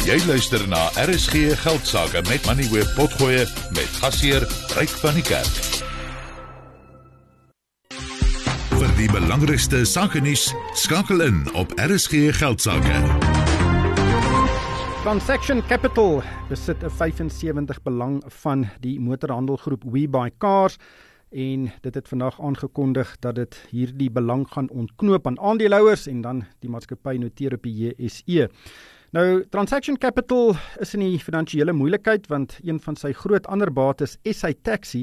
Jy luister na RSG Geldsaake met Money Web Potgoe met gasheer Ryk van die Kerk. Vir die belangrikste sake nuus skakel in op RSG Geldsaake. Transaction Capital besit 'n 75 belang van die motorhandelgroep WeBuyCars en dit het vandag aangekondig dat dit hierdie belang gaan ontknoop aan aandeelhouers en dan die maatskappy noteer op die JSE. Nou Transaction Capital is in die finansiële moeilikheid want een van sy groot ander bates is sy taxi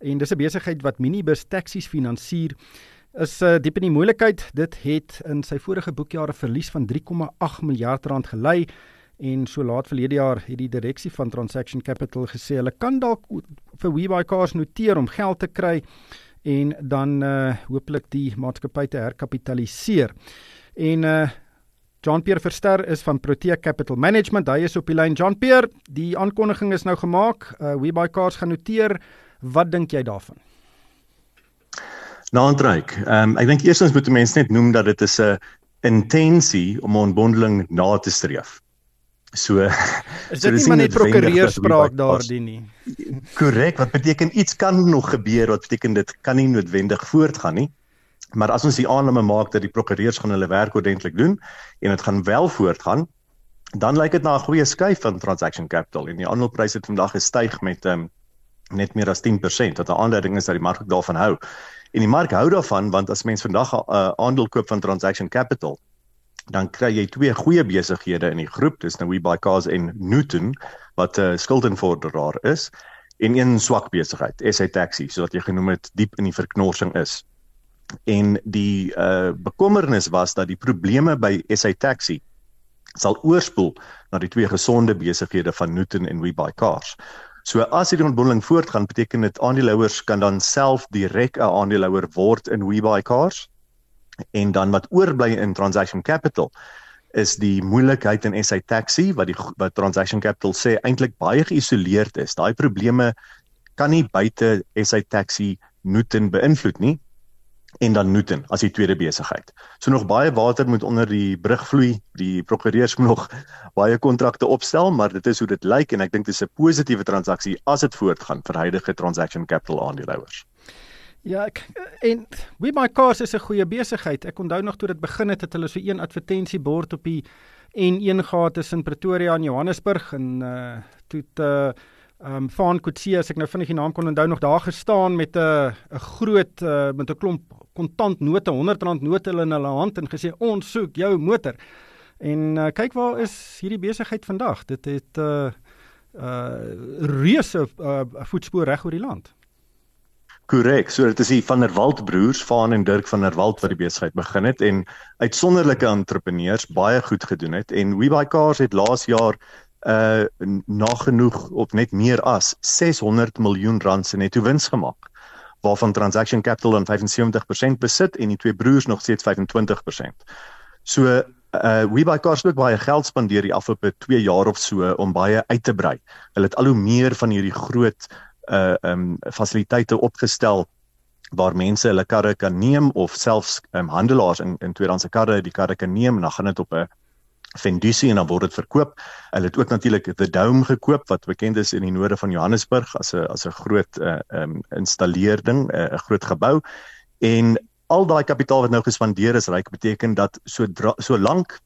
en dis 'n besigheid wat minibus taksies finansier is uh, diep in die moeilikheid. Dit het in sy vorige boekjare verlies van 3,8 miljard rand gelei en so laat verlede jaar het die direksie van Transaction Capital gesê hulle kan dalk vir WeBuyCars noteer om geld te kry en dan uh hooplik die maatskappy te herkapitaliseer. En uh Jean-Pierre Verster is van Protea Capital Management. Hy is op die lyn. Jean-Pierre, die aankondiging is nou gemaak. Uh WeBuyCars gaan noteer. Wat dink jy daarvan? Naandryk. Ehm um, ek dink eerstens moet mense net noem dat dit is 'n intensie om 'n ontbondeling na te streef. So is dit so, nie maar net prokureursspraak daardie nie. Korrek, wat beteken iets kan nog gebeur wat beteken dit kan nie noodwendig voortgaan nie. Maar as ons die aanname maak dat die prokureurs gaan hulle werk ordentlik doen en dit gaan wel voortgaan, dan lyk dit na 'n goeie skuif van transaction capital en die aandelpryse het vandag gestyg met um, net meer as 10% wat 'n aanduiding is dat die mark daarvan hou. En die mark hou daarvan want as mens vandag 'n uh, aandeel koop van transaction capital, dan kry jy twee goeie besighede in die groep, dis nou WeBuyCars en Newton wat 'n uh, skuldenvorderaar is en een swak besigheid, SA Taxi, soos wat jy genoem het, diep in die verknorsing is. En die uh bekommernis was dat die probleme by SA Taxi sal oorspoel na die twee gesonde besighede van Newton en WeBuyCars. So as hierdie ontbondeling voortgaan, beteken dit aandeelhouers kan dan self direk 'n aandeelhouer word in WeBuyCars en dan wat oorbly in transaction capital is die moeilikheid in SA taxi wat die wat transaction capital sê eintlik baie geïsoleerd is. Daai probleme kan nie buite SA taxi Newton beïnvloed nie en dan Newton as die tweede besigheid. So nog baie water moet onder die brug vloei. Die prokureurs moet nog baie kontrakte opstel, maar dit is hoe dit lyk en ek dink dit is 'n positiewe transaksie as dit voortgaan vir huidige transaction capital aandeelhouers. Ja, ek, en We My Cars is 'n goeie besigheid. Ek onthou nog toe dit begin het, het hulle so een advertensiebord op die N1 gehad tussen Pretoria en Johannesburg en uh toe uh, um, Van Kutsie as ek nou vinnig die naam kon onthou nog daar gestaan met 'n 'n groot uh, met 'n klomp kontant note, R100 note in hulle hand en gesê ons soek jou motor. En uh, kyk waar is hierdie besigheid vandag. Dit het uh, uh reuse uh, voetspoor reg oor die land. Korrek. So dit is die van der Walt broers, Van en Dirk van der Walt wat die besigheid begin het en uitsonderlike entrepreneurs baie goed gedoen het en WeBuyCars het laas jaar uh nagenoeg op net meer as 600 miljoen rand se netto wins gemaak waarvan Transaction Capital dan 75% besit en die twee broers nog steeds 25%. So uh WeBuyCars het ook baie geld spandeer die afgelope 2 jaar of so om baie uit te brei. Hulle het al hoe meer van hierdie groot uh um fasiliteite opgestel waar mense hulle karre kan neem of selfs um handelaars in in tweedehandse karre die karre kan neem en dan gaan dit op 'n Fendusi en dan word dit verkoop. Hulle het ook natuurlik The Dome gekoop wat bekend is in die noorde van Johannesburg as 'n as 'n groot uh um installeerding, 'n uh, groot gebou en al daai kapitaal wat nou gespandeer is, ryk beteken dat so so lank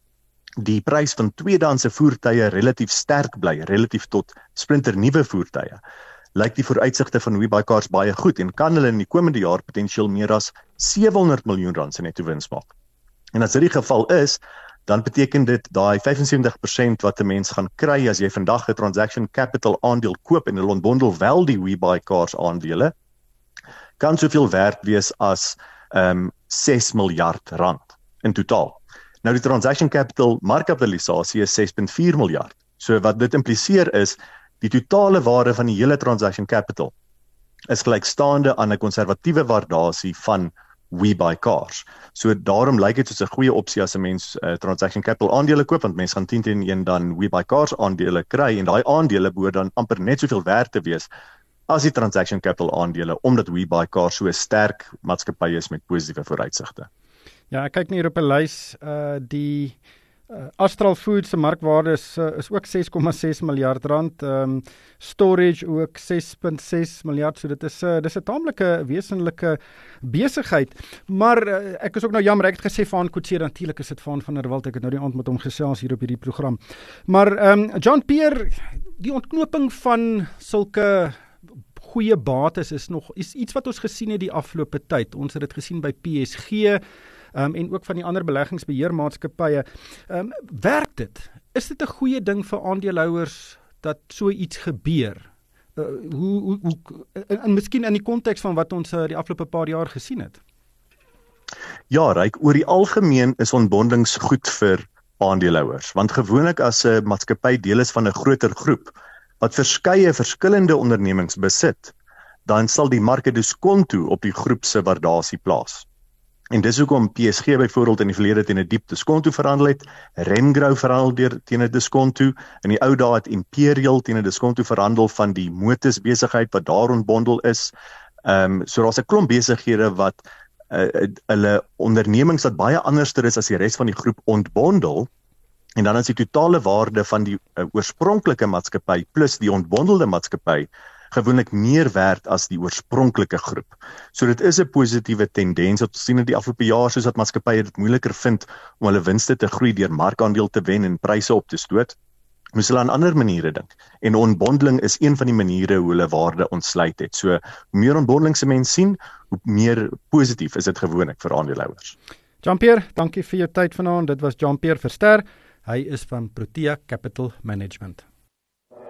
die prys van tweedehandse voertuie relatief sterk bly relatief tot splinternuwe voertuie lyk die vooruitsigte van WeBuyCars baie goed en kan hulle in die komende jaar potensieel meer as 700 miljoen rand se netto wins maak. En as dit die geval is, dan beteken dit daai 75% wat 'n mens gaan kry as jy vandag 'n transaction capital aandeel koop en hulle ontbondel wel die WeBuyCars aandele kan soveel werd wees as ehm um, 6 miljard rand in totaal. Nou die transaction capital markkapitalisasie is 6.4 miljard. So wat dit impliseer is Die totale waarde van die hele transaction capital is gelykstaande aan 'n konservatiewe waardasie van we buy cars. So daarom lyk dit soos 'n goeie opsie as 'n mens uh, transaction capital aandele koop want mense gaan 10 teen 1 dan we buy cars aandele kry en daai aandele behoort dan amper net soveel werd te wees as die transaction capital aandele omdat we buy cars so 'n sterk maatskappy is met positiewe vooruitsigte. Ja, ek kyk hier op 'n lys uh die Uh, Astral Foods se markwaarde is uh, is ook 6,6 miljard rand. Ehm um, Storage ook 6.6 miljard. So dit is 'n uh, dis 'n taamlike wesenlike besigheid. Maar uh, ek is ook nou jammer ek het gesê van Kotse natuurlik is dit van van der Walt. Ek het nou die aand met hom gesels hier op hierdie program. Maar ehm um, John Pierre, die ontknoping van sulke goeie bates is nog is iets wat ons gesien het die afgelope tyd. Ons het dit gesien by PSG um, en ook van die ander beleggingsbeheermaatskappye. Ehm um, werk dit? Is dit 'n goeie ding vir aandeelhouers dat so iets gebeur? Uh, hoe hoe hoe en, en miskien in die konteks van wat ons uh, die afgelope paar jaar gesien het. Ja, ryk oor die algemeen is ontbondings goed vir aandeelhouers, want gewoonlik as 'n maatskappy deel is van 'n groter groep wat verskeie verskillende ondernemings besit, dan sal die marke diskonto op die groep se waardasie plaas. En dis hoekom PSG byvoorbeeld in die verlede teen 'n diep diskonto verhandel het, Remgro verhandel deur teen 'n diskonto, in die ou dae het Imperial teen 'n diskonto verhandel van die motors besigheid wat daar ontbondel is. Ehm um, so daar's 'n klomp besighede wat uh, hulle ondernemings wat baie anderster is as die res van die groep ontbondel. En dan as die totale waarde van die uh, oorspronklike maatskappy plus die ontbondelde maatskappy gewoonlik meer werd as die oorspronklike groep. So dit is 'n positiewe tendens wat ons sien in die afgelope jaar soos dat maatskappye dit moeiliker vind om hulle winste te groei deur markandeel te wen en pryse op te stoot. Moes hulle aan ander maniere dink. En onbondeling is een van die maniere hoe hulle waarde ontsluit het. So hoe meer onbondeling se mens sien, hoe meer positief is dit gewoonlik vir aandeelhouers. Jean-Pierre, dankie vir jou tyd vanaand. Dit was Jean-Pierre Verster. Hy is van Protea Capital Management.